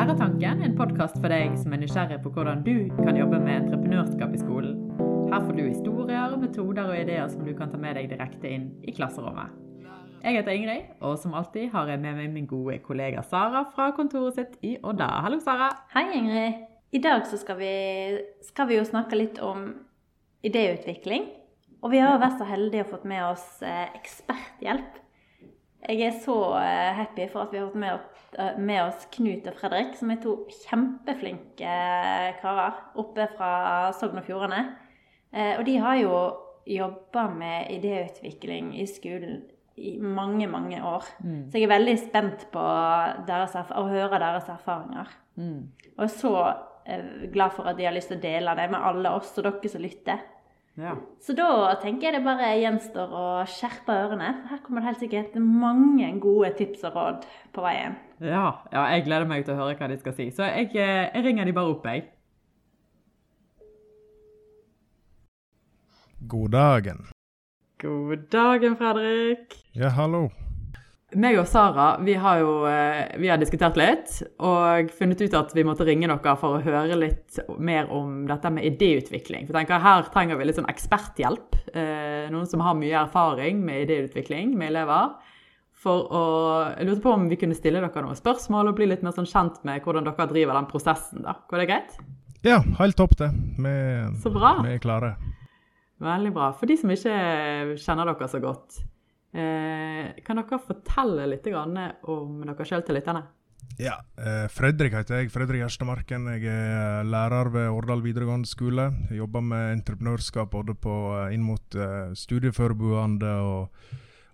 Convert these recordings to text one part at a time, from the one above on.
Læretanken en podkast for deg som er nysgjerrig på hvordan du kan jobbe med entreprenørskap i skolen. Her får du historier, metoder og ideer som du kan ta med deg direkte inn i klasserommet. Jeg heter Ingrid, og som alltid har jeg med meg min gode kollega Sara fra kontoret sitt i Odda. Hallo, Sara. Hei, Ingrid. I dag så skal vi, skal vi jo snakke litt om idéutvikling. Og vi har vært så heldige å fått med oss eh, eksperthjelp. Jeg er så eh, happy for at vi har fått med, eh, med oss Knut og Fredrik, som er to kjempeflinke eh, karer oppe fra Sogn og Fjordane. Eh, og de har jo jobba med idéutvikling i skolen i mange, mange år. Mm. Så jeg er veldig spent på deres, å høre deres erfaringer. Mm. Og så eh, glad for at de har lyst til å dele det med alle oss og dere som lytter. Ja. Så da tenker jeg det bare gjenstår å skjerpe ørene. Her kommer det helt sikkert mange gode tips og råd på veien. Ja, ja, jeg gleder meg til å høre hva de skal si. Så jeg, eh, jeg ringer de bare opp, jeg. God dagen. God dagen, Fredrik. Ja, hallo. Meg og Sara vi har jo eh, vi har diskutert litt og funnet ut at vi måtte ringe dere for å høre litt mer om dette med idéutvikling. For jeg tenker Her trenger vi litt sånn eksperthjelp. Eh, noen som har mye erfaring med idéutvikling med elever. For å, Jeg lurte på om vi kunne stille dere noen spørsmål og bli litt mer sånn kjent med hvordan dere driver den prosessen. da. Går det greit? Ja, helt topp det. Vi, Så bra. vi er klare. Veldig bra. For de som ikke kjenner dere så godt, eh, kan dere fortelle litt grann om dere sjøl til lytterne? Ja, eh, Fredrik heter jeg. Fredrik Gjerstemarken. Jeg er lærer ved Årdal videregående skole. Jeg jobber med entreprenørskap både på, eh, inn mot eh, studieforberedende og,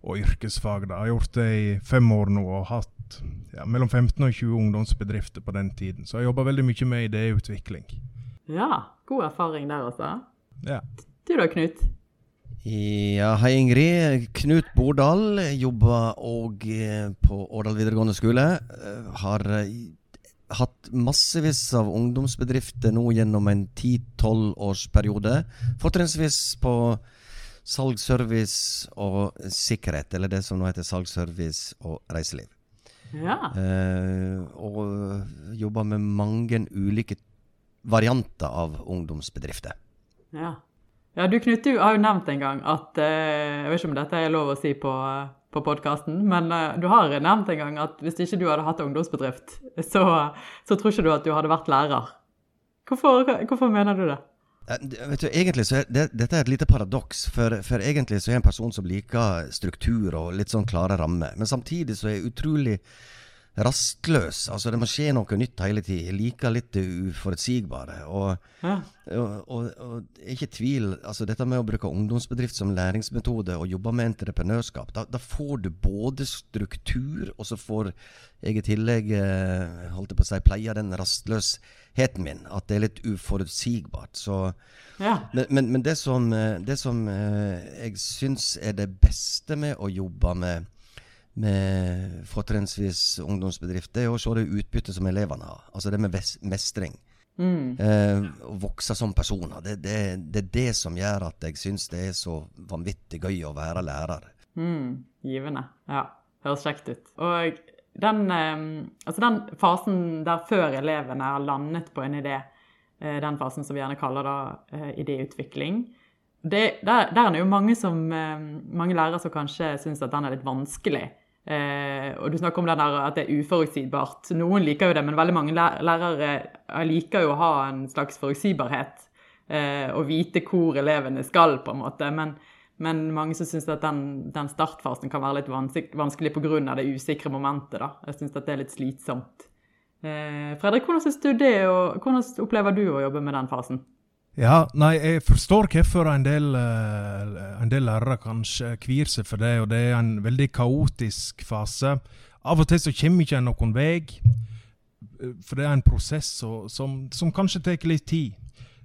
og yrkesfag. Da. Jeg har gjort det i fem år nå og hatt ja, mellom 15 og 20 ungdomsbedrifter på den tiden. Så jeg jobber veldig mye med idéutvikling. Ja, god erfaring der også. Ja. Du da, Knut? Ja, hei Ingrid. Knut Bordal. Jobber òg eh, på Årdal videregående skole. Eh, Har eh, hatt massevis av ungdomsbedrifter nå gjennom en 10-12 års periode. Fortrinnsvis på salg, service og sikkerhet, eller det som nå heter salg, service og reiseliv. Ja. Eh, og jobber med mange ulike varianter av ungdomsbedrifter. ja. Ja, du Knut, du har jo nevnt en gang at eh, Jeg vet ikke om dette er lov å si på, på podkasten, men eh, du har nevnt en gang at hvis ikke du hadde hatt ungdomsbedrift, så, så tror ikke du at du hadde vært lærer. Hvorfor, hvorfor mener du det? Eh, Vet du, egentlig så er det, Dette er et lite paradoks, for, for egentlig så er jeg en person som liker struktur og litt sånn klare rammer. Men samtidig så er jeg utrolig rastløs. Altså Det må skje noe nytt hele tida. Jeg liker litt det uforutsigbare. Og, Ja. og, og, og ikke tvil, altså dette med å bruke ungdomsbedrift som læringsmetode og jobbe med entreprenørskap, da, da får du både struktur, og så får jeg i tillegg eh, holdt jeg på å si, pleie den rastløsheten min. At det er litt uforutsigbart. Så ja. men, men, men det som, eh, det som eh, jeg syns er det beste med å jobbe med, med fortrinnsvis ungdomsbedrifter, er å se det utbyttet som elevene har. Altså det med mestring. Mm. Eh, vokse som personer. Det, det, det er det som gjør at jeg syns det er så vanvittig gøy å være lærer. Mm, givende. Ja, høres kjekt ut. Og den, eh, altså den fasen der før elevene har landet på en idé, eh, den fasen som vi gjerne kaller da eh, idéutvikling, det, der, der er det jo mange, som, eh, mange lærere som kanskje syns at den er litt vanskelig. Eh, og du snakker om der at det er uforutsigbart. Noen liker jo det, men veldig mange lærere eh, liker jo å ha en slags forutsigbarhet. Eh, og vite hvor elevene skal, på en måte. Men, men mange som syns at den, den startfasen kan være litt vanskelig, vanskelig pga. det usikre momentet. da. Jeg syns det er litt slitsomt. Eh, Fredrik, hvordan du det, og hvordan opplever du å jobbe med den fasen? Ja, nei, jeg forstår hvorfor en del, eh, en del lærere kanskje kvir seg for det, og det er en veldig kaotisk fase. Av og til så kommer ikke en noen vei, for det er en prosess og, som, som kanskje tar litt tid.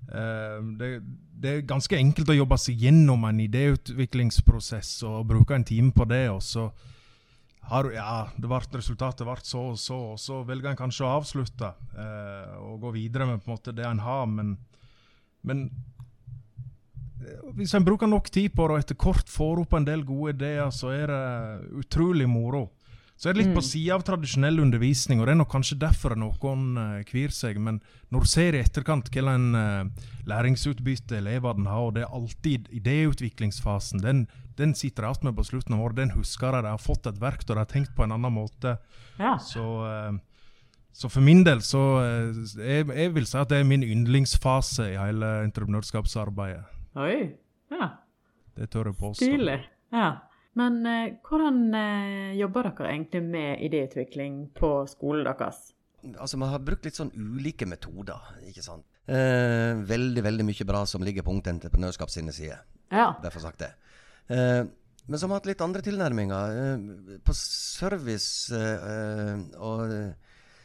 Eh, det, det er ganske enkelt å jobbe seg gjennom en idéutviklingsprosess og bruke en time på det, og så har, ja, det ble, resultatet ble så og så, og så velger en kanskje å avslutte eh, og gå videre med på en måte det en har, men men eh, hvis en bruker nok tid på det, og etter kort får opp en del gode ideer, så er det utrolig moro. Så er det litt på Mm. sida av tradisjonell undervisning, og det er nok kanskje derfor noen uh, kvir seg. Men når du ser i etterkant hvilken uh, læringsutbytte elevene har, og det er alltid idéutviklingsfasen, den, den sitter de igjen med på slutten av året. Den husker de. De har fått et verktøy, de har tenkt på en annen måte. Ja. Så, eh, så for min del så eh, jeg, jeg vil si at det er min yndlingsfase i hele entreprenørskapsarbeidet. Oi. Ja. Det tør jeg påstå. Stilig. Ja. Men eh, hvordan eh, jobber dere egentlig med idéutvikling på skolen deres? Altså, Man har brukt litt sånn ulike metoder. ikke sant? Eh, veldig veldig mye bra som ligger på Ungt Entreprenørskap sine sider. Ja. Derfor sagt det. Eh, men så har vi hatt litt andre tilnærminger. Eh, på service eh, og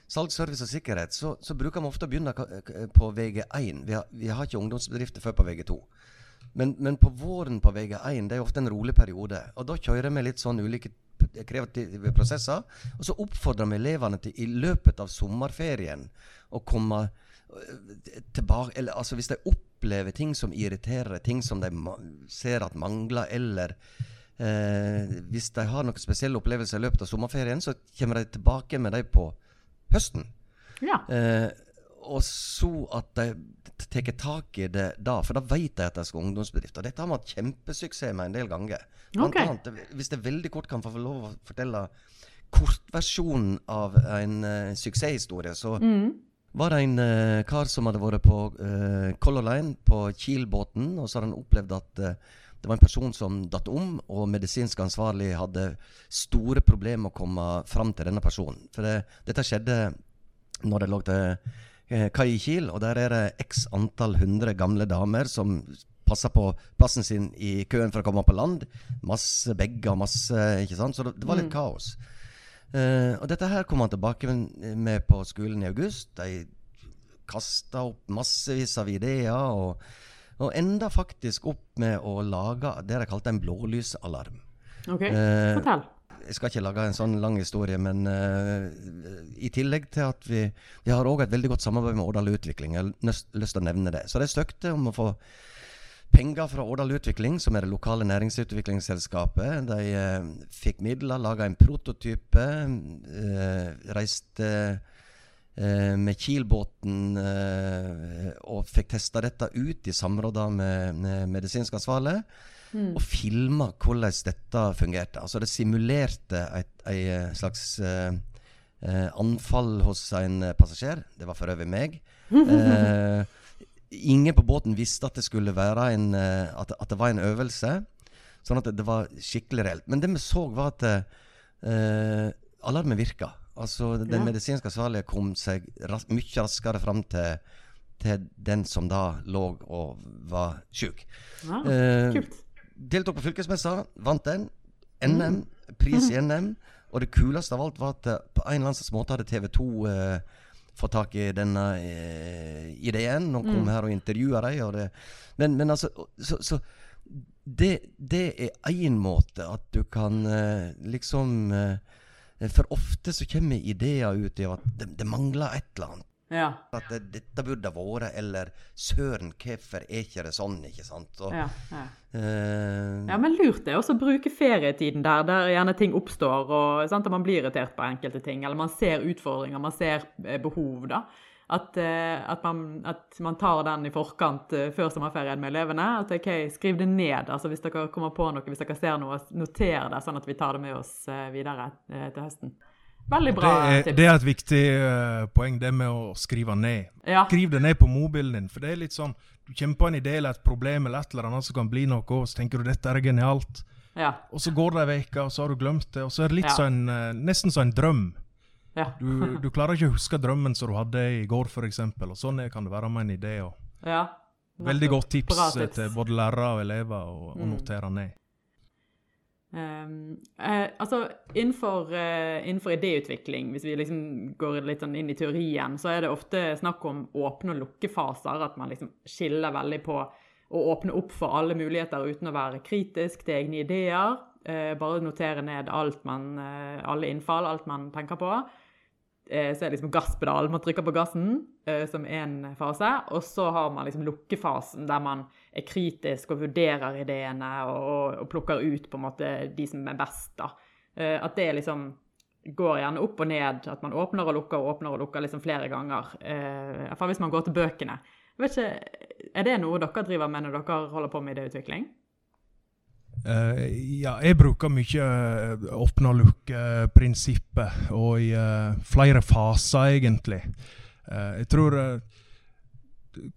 salg, service og sikkerhet så, så bruker vi ofte å begynne på VG1. Vi har, vi har ikke ungdomsbedrifter før på VG2. Men, men på våren på VG1 det er ofte en rolig periode. Og da kjører vi litt sånn ulike kreative prosesser. Og så oppfordrer vi elevene til i løpet av sommerferien å komme øh, tilbake eller, altså Hvis de opplever ting som irriterer, ting som de ser at mangler, eller eh, hvis de har noen spesielle opplevelser i løpet av sommerferien, så kommer de tilbake med dem på høsten. Ja. Eh, og så at de tar tak i det da, for da vet de at de skal ha ungdomsbedrift. Og dette har vi hatt kjempesuksess med en del ganger. Okay. Ok. annet, hvis jeg veldig kort kan få lov å fortelle kortversjonen av en uh, suksesshistorie, så Mm. var det en uh, kar som hadde vært på uh, Color Line på Kiel-båten, og så hadde han opplevd at eh, det var en person som datt om, og medisinsk ansvarlig hadde store problemer med å komme fram til denne personen. For det, dette skjedde når det lå til eh, kai i Kiel, og der er det x antall hundre gamle damer som passer på plassen sin i køen for å komme på land. Masse begge, og masse ikke sant? Så det, det var litt kaos. Uh, og dette her kom han tilbake med, med på skolen i august. De kasta opp massevis av ideer, og, og enda faktisk opp med å lage det de kalte en blålysalarm. OK. Eh, Fortell. Jeg skal ikke lage en sånn lang historie, men eh, i tillegg til at vi, vi har òg et veldig godt samarbeid med Årdal Utvikling. Jeg har lyst, lyst til å nevne det. Så de søkte om å få penger fra Årdal Utvikling, som er det lokale næringsutviklingsselskapet. De eh, fikk midler, laga en prototype, eh, reiste med Kiel-båten eh, og fikk testa dette ut i samråd med, med medisinsk ansvarlig. Og filma hvordan dette fungerte. Altså Det simulerte et ei, eh, slags eh, eh, anfall hos en eh, passasjer. Det var for øvrig meg. Eh, ingen på båten visste at det skulle være en, eh, at, at det var en øvelse. Sånn at det, det var skikkelig reelt. Men det vi så, var at eh, alarmen virka. Altså Den Ja. medisinske ansvarlige kom seg ras mye raskere fram til, til den som da lå og var sjuk. Ja, Eh, kult. Deltok på fylkesmessa, vant den. NM, pris i NM. Og det kuleste av alt var at eh, på en eller annen måte hadde TV 2 eh, fått tak i denne eh, ideen. Og kom her og intervjua dem. Det, men, men altså Så, så det, det er én måte at du kan eh, liksom eh, For ofte så kommer ideer ut i at det, det mangler et eller annet. Ja. At det, dette burde vært, eller søren, hvorfor er ikke det sånn? ikke sant? Og, Ja, ja. Uh, ja, men lurt det også å bruke ferietiden der, der gjerne ting oppstår, og sant, at man blir irritert på enkelte ting, eller man ser utfordringer, man ser eh, behov, da. At, eh, at, man, at man tar den i forkant eh, før sommerferien med elevene. At ok, skriv det ned. altså Hvis dere kommer på noe, hvis dere ser noe, noter det, sånn at vi tar det med oss eh, videre til høsten. Veldig Det bra er, tips. det er et viktig poeng, det med å skrive ned. Ja. Skriv det ned på mobilen din. For det er litt sånn Du kommer på en idé eller et problem eller et eller annet som kan bli noe, og så tenker du dette er genialt. Ja. Og så går det ei uke, og så har du glemt det. Og så er det litt Ja. sånn nesten som en drøm. Ja. Du, du klarer ikke å huske drømmen som du hadde i går, f.eks. Og sånn kan det være med en idé. Ja. veldig godt tips, eh, til både lærere og elever å Mm. notere ned. Um, eh, altså, innenfor, uh, innenfor idéutvikling, hvis vi liksom går litt sånn inn i teorien, så er det ofte snakk om åpne- og lukke faser. At man liksom skiller veldig på å åpne opp for alle muligheter uten å være kritisk til egne ideer. Uh, bare notere ned alt man, uh, alle innfall, alt man tenker på. Eh, så er det liksom gasspedalen. Man trykker på gassen eh, som én fase. Og så har man liksom lukkefasen, der man er kritisk og vurderer ideene og, og, plukker ut på en måte de som er best. da. Eh, at det liksom går gjerne opp og ned. At man åpner og lukker og åpner og lukker liksom flere ganger. Iallfall hvis man går til bøkene. Jeg vet ikke, Er det noe dere driver med når dere holder på med idéutvikling? Eh, ja, jeg bruker mye uh, åpne og lukke-prinsippet, og i flere faser, egentlig. Jeg tror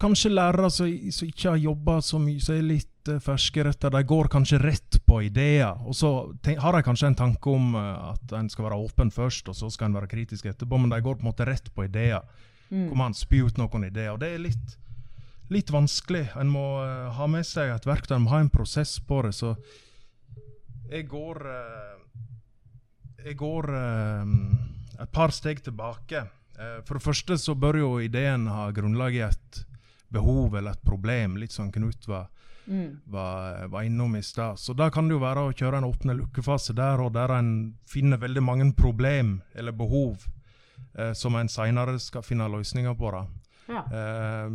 kanskje lærere som, ikke har jobba så mye, som er litt ferskere etter, de går kanskje rett på ideer. Og så har de kanskje en tanke om at en skal være åpen først, og så skal en være kritisk etterpå, men de går på en måte rett på ideer. Mm. Hvor man spyr ut noen ideer. Og det er litt litt vanskelig. En må uh, ha med seg et verktøy, en må ha en prosess på det. Så jeg går uh, Jeg går uh, et par steg tilbake. for det første så bør jo ideen ha grunnlag i et behov eller et problem, litt som Knut var, mm. var, var innom i stad. Så da kan det jo være å kjøre en åpne lukkefase der og der en finner veldig mange problem eller behov som en seinere skal finne løsninger på. da. Ja. Uh,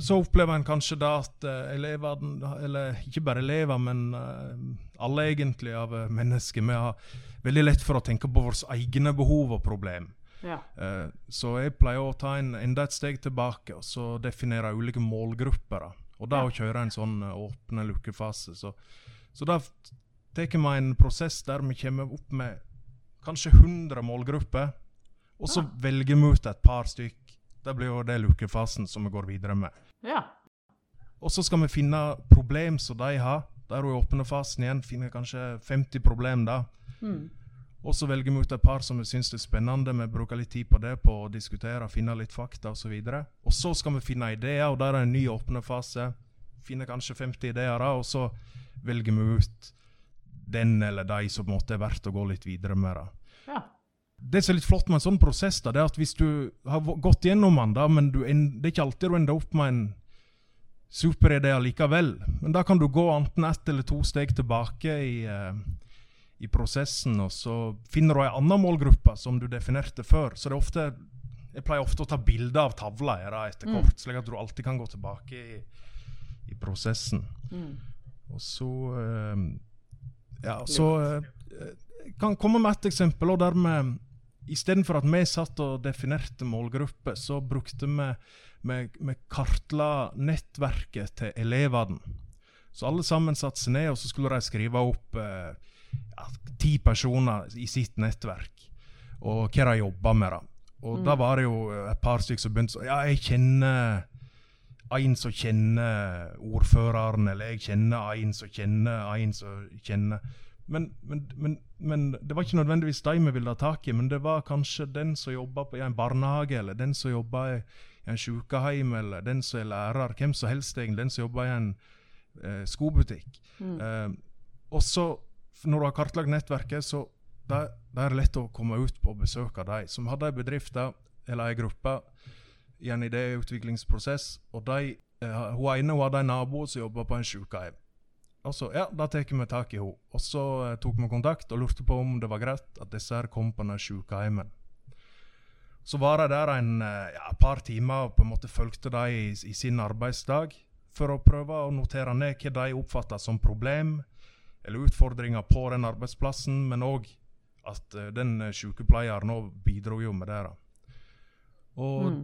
så opplever en kanskje da at elever, elevene, eller ikke bare elever, men uh, alle egentlig av mennesker, vi har veldig lett for å tenke på våre egne behov og problem. Ja. så jeg pleier å ta en, enda et steg tilbake og så definere ulike målgrupper. Og da å kjøre en sånn åpne lukkefase. Så, så da tar vi en prosess der vi kommer opp med kanskje 100 målgrupper, og så ja. velger vi ut et par stykk det blir jo det lukkefasen som vi går videre med. Ja. Og så skal vi finne problem som de har. Der er i åpne fasen igjen finner kanskje 50 problem da. Mm. Og så velger vi ut et par som vi syns er spennende. Vi bruker litt tid på det, på å diskutere, finne litt fakta osv. Og, så og så skal vi finne ideer, og der er en ny åpne fase. Finner kanskje 50 ideer, da, og så velger vi ut den eller de som måte er verdt å gå litt videre med. da. Det som er litt flott med en sånn prosess, da, det er at hvis du har gått gjennom den, da, men en, det er ikke alltid du ender opp med en superidé likevel. Men da kan du gå enten ett eller to steg tilbake i, uh, i prosessen, og så finner du ei anna målgruppe som du definerte før. Så det er ofte Jeg pleier ofte å ta bilder av tavla etter mm. kort, mm. slik at du alltid kan gå tilbake i, i prosessen. Mm. Og så uh, Ja, så uh, kan komme med et eksempel. og dermed Istedenfor at vi satt og definerte målgrupper, så brukte vi vi, kartla nettverket til elevene. Så alle sammen satte seg ned og så skulle de skrive opp eh, ti personer i sitt nettverk, og hva de jobba med. da. Og mm. da var det jo et par stykker som begynte sånn Ja, jeg kjenner en som kjenner ordføreren, eller jeg kjenner en som kjenner en som kjenner men, men, men, men, det var ikke nødvendigvis de vi ville ha tak i, men det var kanskje den som jobba i en barnehage, eller den som jobba i, en sykehjem, eller den som er lærer. Hvem som helst, egentlig. Den som jobba i en eh, skobutikk. Mm. Eh, og så, når du har kartlagt nettverket, så det, det er det lett å komme ut på besøk av de som hadde ei bedrift eller ei gruppe i en idéutviklingsprosess. og de, eh, Hun ene hun hadde en nabo som jobba på en sykehjem. Og så, ja, Da tar vi tak i henne. Og så uh, tok vi kontakt og lurte på om det var greit at disse her kom på denne sykehjemmet. Så var jeg der en uh, ja, par timer og på en måte fulgte dem i, i, sin arbeidsdag for å prøve å notere ned hva de oppfatta som problem eller utfordringer på den arbeidsplassen, men òg at uh, den sykepleieren òg bidro jo med det. da. Og mm.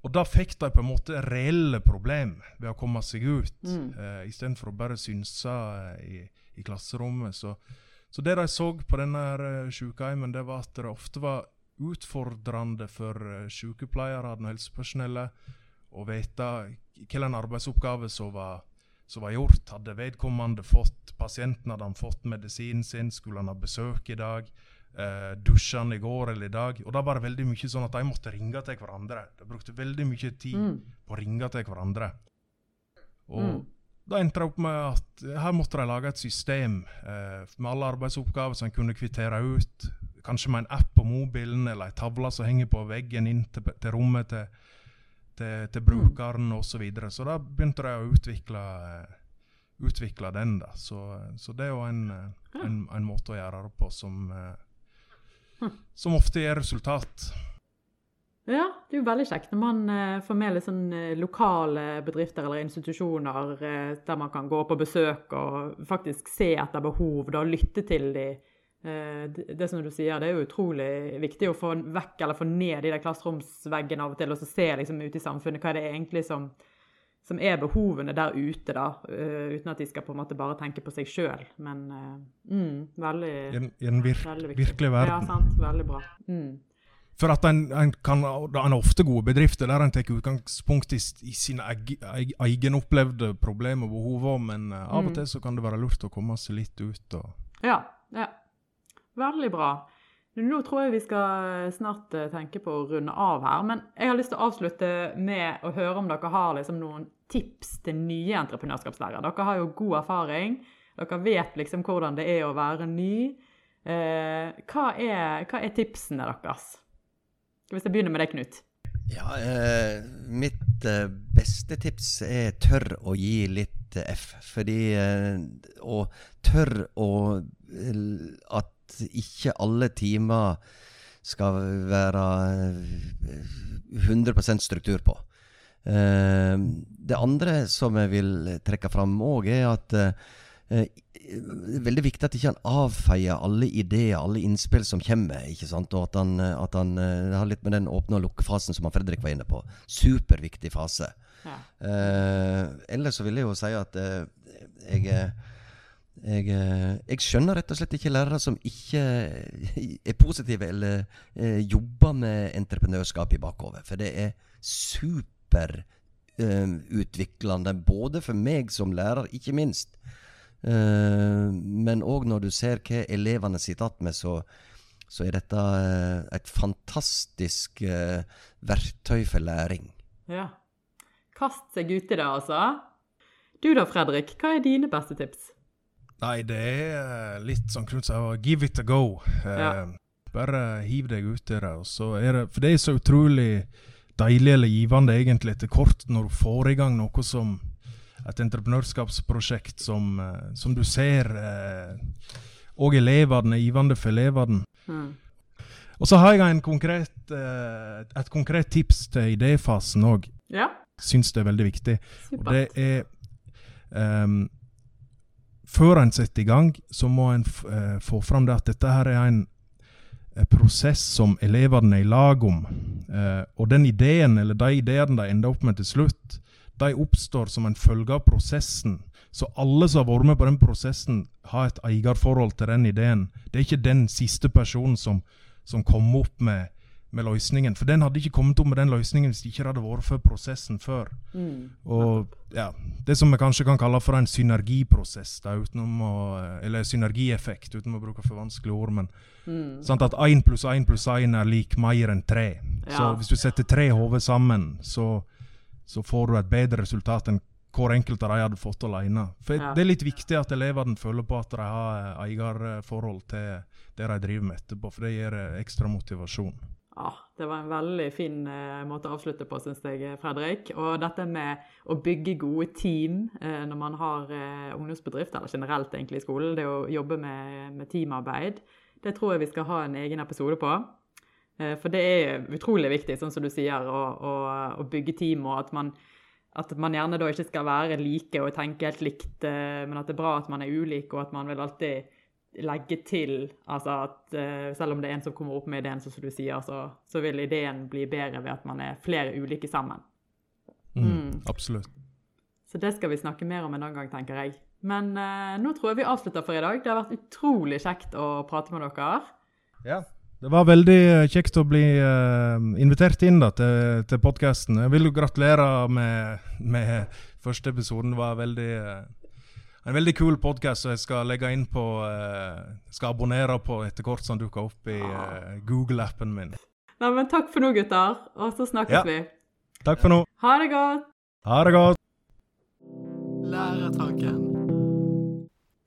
Og da fikk de på en måte reelle problemer ved å komme seg ut, mm. eh, istedenfor å bare synse eh, i, i, klasserommet. Så, så, det de så på denne uh, sykehjemmen, det var at det ofte var utfordrende for uh, sykepleiere og helsepersonellet å vite hvilken arbeidsoppgave som var, som var gjort. Hadde vedkommende fått pasienten hadde han fått medisinen sin, skulle han ha besøk i dag? Eh, dusjene i går eller i dag. Og da var det veldig mye sånn at de måtte ringe til hverandre. De brukte veldig mye tid mm. på å ringe til hverandre. Og mm. da endte det opp med at her måtte de lage et system uh, med alle arbeidsoppgaver som en kunne kvittere ut. Kanskje med en app på mobilen eller ei tavle som henger på veggen inn til, til rommet til, til, til brukeren osv. Så, videre. så da begynte de å utvikle, utvikle den. da. Så, så, det er jo en, en, en, måte å gjøre det på som som ofte er resultat. Ja, det er jo veldig kjekt når man eh, får med litt sånn eh, lokale bedrifter eller institusjoner eh, der man kan gå på besøk og faktisk se etter behov, da lytte til de det, det som du sier, det er jo utrolig viktig å få vekk eller få ned de der klasseromsveggene av og til, og så se liksom ute i samfunnet hva er det egentlig som, som er behovene der ute, da. Uh, uten at de skal på en måte bare tenke på seg sjøl. Men uh, mm, veldig, I en, virk, veldig virkelig verden. Ja, sant. Veldig bra. Mm. For at en, en kan, en ofte gode bedrifter der en tar utgangspunkt i, i sine eg, eg, egenopplevde problemer og behov, men eh, av og Mm. til så kan det være lurt å komme seg litt ut. Og, Ja. ja. Veldig bra. Nå tror jeg vi skal snart eh, tenke på å runde av her, men jeg har lyst til å avslutte med å høre om dere har liksom noen tips til nye entreprenørskapslærere. Dere har jo god erfaring. Dere vet liksom hvordan det er å være ny. Eh, hva, er, hva er tipsene deres? Hvis jeg begynner med deg, Knut. Ja, eh, mitt eh, beste tips er tørr å gi litt eh, F. Fordi eh, Og tørr å eh, At ikke alle timer skal være eh, 100% struktur på. Eh, det andre som jeg vil trekke fram òg, er at eh, eh, det er veldig viktig at ikke han avfeier alle ideer, alle innspill som kommer. ikke sant? Og at han, eh, at han eh, har litt med den åpne- og lukkefasen som han Fredrik var inne på. Superviktig fase. Ja. Eh, ellers så vil jeg jo si at eh, jeg, eh, jeg, eh, jeg skjønner rett og slett ikke lærere som ikke er positive eller eh, jobber med entreprenørskap i bakhodet. For det er superutviklende, både for meg som lærer, ikke minst. Eh, men òg når du ser hva elevene sitter igjen med, så, så er dette eh, et fantastisk eh, verktøy for læring. ja. Kast seg uti det, altså. Du da, Fredrik. Hva er dine beste tips? Nei, det er eh, litt sånn Knut sa, give it a go. Eh, Ja. Bare hiv deg ut i det. Og så er det, for det er så utrolig deilig eller givende egentlig etter kort når du får i gang noe som et entreprenørskapsprosjekt som, eh, som du ser òg elevene er givende for elevene. Mm. Og så har jeg en konkret, eh, et konkret tips til idéfasen òg. Ja, Syns det er veldig viktig. Og det er ehm, Før en setter i gang, så må en eh, få fram det at dette her er en eh, prosess som elevene er i lag om. Eh, og den ideen, eller de ideene de ender opp med til slutt, de oppstår som en følge av prosessen. Så alle som har vært med på den prosessen, har et eierforhold til den ideen. Det er ikke den siste personen som, som kom opp med, med løsningen. For den hadde ikke kommet opp med den løsningen hvis det ikke hadde vært for prosessen før. Mm. Og ja, det som vi kanskje kan kalle for en synergiprosess, da, utenom å, eller synergieffekt, uten å bruke for vanskelige ord. Men Mm. sant at én pluss én pluss én er lik mer enn tre. Så hvis du setter tre hoder sammen, så, så får du et bedre resultat enn hvor enkelt av de hadde fått alene. For Ja. Det er litt viktig at elevene føler på at de har eh, eierforhold til det de driver med etterpå, for det gir eh, ekstra motivasjon. Ja, det var en veldig fin eh, måte å avslutte på, syns jeg, Fredrik. Og dette med å bygge gode team eh, når man har eh, ungdomsbedrift, eller generelt egentlig i skolen, det å jobbe med, med teamarbeid, det tror jeg vi skal ha en egen episode på. Eh, for det er utrolig viktig, sånn som du sier, å, å, å bygge team, og at man, at man gjerne da ikke skal være like og tenke helt likt, eh, men at det er bra at man er ulik, og at man vil alltid legge til altså at eh, selv om det er en som kommer opp med ideen, så som du sier, så, så vil ideen bli bedre ved at man er flere ulike sammen. Mm, Mm. Absolutt. Så det skal vi snakke mer om en annen gang, tenker jeg. Men eh, nå tror jeg vi avslutter for i dag. Det har vært utrolig kjekt å prate med dere. Ja. Det var veldig eh, kjekt å bli uh, invitert inn da, til, til podkasten. Jeg vil jo gratulere med, med første episoden. Det var veldig, eh, en veldig kul podkast som jeg skal legge inn på uh, Skal abonnere på etter hvert som dukker opp i uh, Google-appen min. Nei, men takk for nå, gutter. Og så snakkes Ja. vi. Takk for nå. Ha det godt. Ha det godt. Læretanken.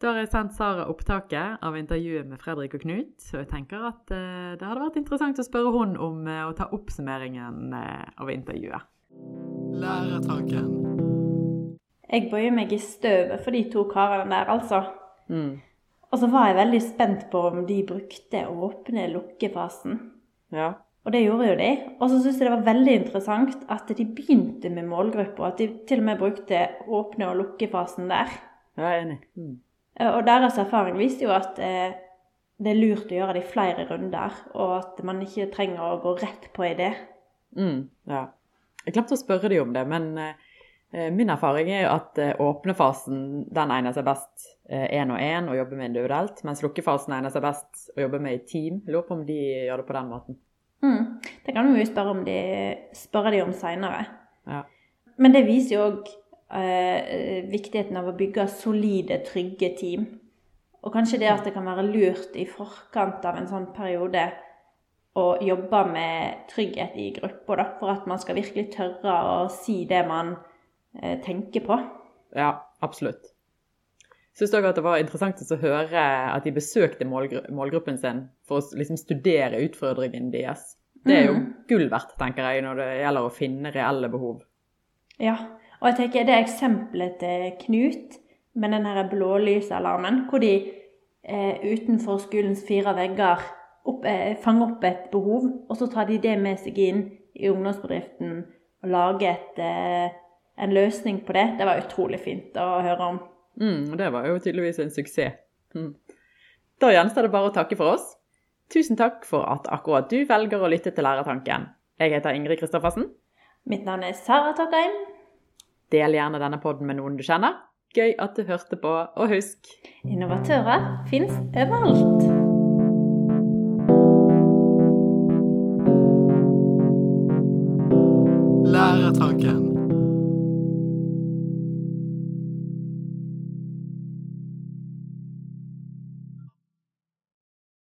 Da har jeg sendt Sara opptaket av intervjuet med Fredrik og Knut. Og jeg tenker at uh, det hadde vært interessant å spørre hun om å ta oppsummeringen av intervjuet. Lærertanken. Jeg bøyer meg i støvet for de to karene der, altså. Mm. Og så var jeg veldig spent på om de brukte åpne-lukkefasen. Ja. Og det gjorde jo de. Og så syns jeg det var veldig interessant at de begynte med målgruppa. At de til og med brukte åpne- og lukkefasen der. Jeg er enig. Mm. Eh, Og deres erfaring viste jo at eh, det er lurt å gjøre det i flere runder, og at man ikke trenger å gå rett på idé. Mm, ja. Jeg glemte å spørre de om det, men eh, min erfaring er jo at eh, åpnefasen den egner seg best én og én og jobbe med individuelt, mens lukkefasen egner seg best å jobbe med i team. Jeg lurer på om de gjør det på den måten. Mm. Det kan vi jo spørre, om de, spørre de om seinere. Ja. Men det viser jo òg eh, viktigheten av å bygge solide, trygge team. Og kanskje det at det kan være lurt i forkant av en sånn periode å jobbe med trygghet i gruppa, for at man skal virkelig tørre å si det man eh, tenker på. Ja, absolutt. Jeg dere at det var interessant å høre at de besøkte målgru målgruppen sin for å liksom studere utfordringen deres. Det er jo Mm. gull verdt, tenker jeg, når det gjelder å finne reelle behov. Ja, og jeg tenker det eksempelet til Knut med den her blålysalarmen, hvor de eh, utenfor skolens fire vegger opp, eh, fanger opp et behov, og så tar de det med seg inn i ungdomsbedriften og lager et, eh, en løsning på det. Det var utrolig fint å høre om. Mm, det var jo tydeligvis en suksess. Mm. Da gjenstår det bare å takke for oss. Tusen takk for at akkurat du velger å lytte til Lærertanken. Jeg heter Ingrid Kristoffersen. Mitt navn er Sara Takheim. Del gjerne denne podden med noen du kjenner. Gøy at du hørte på, og husk Innovatører fins overalt.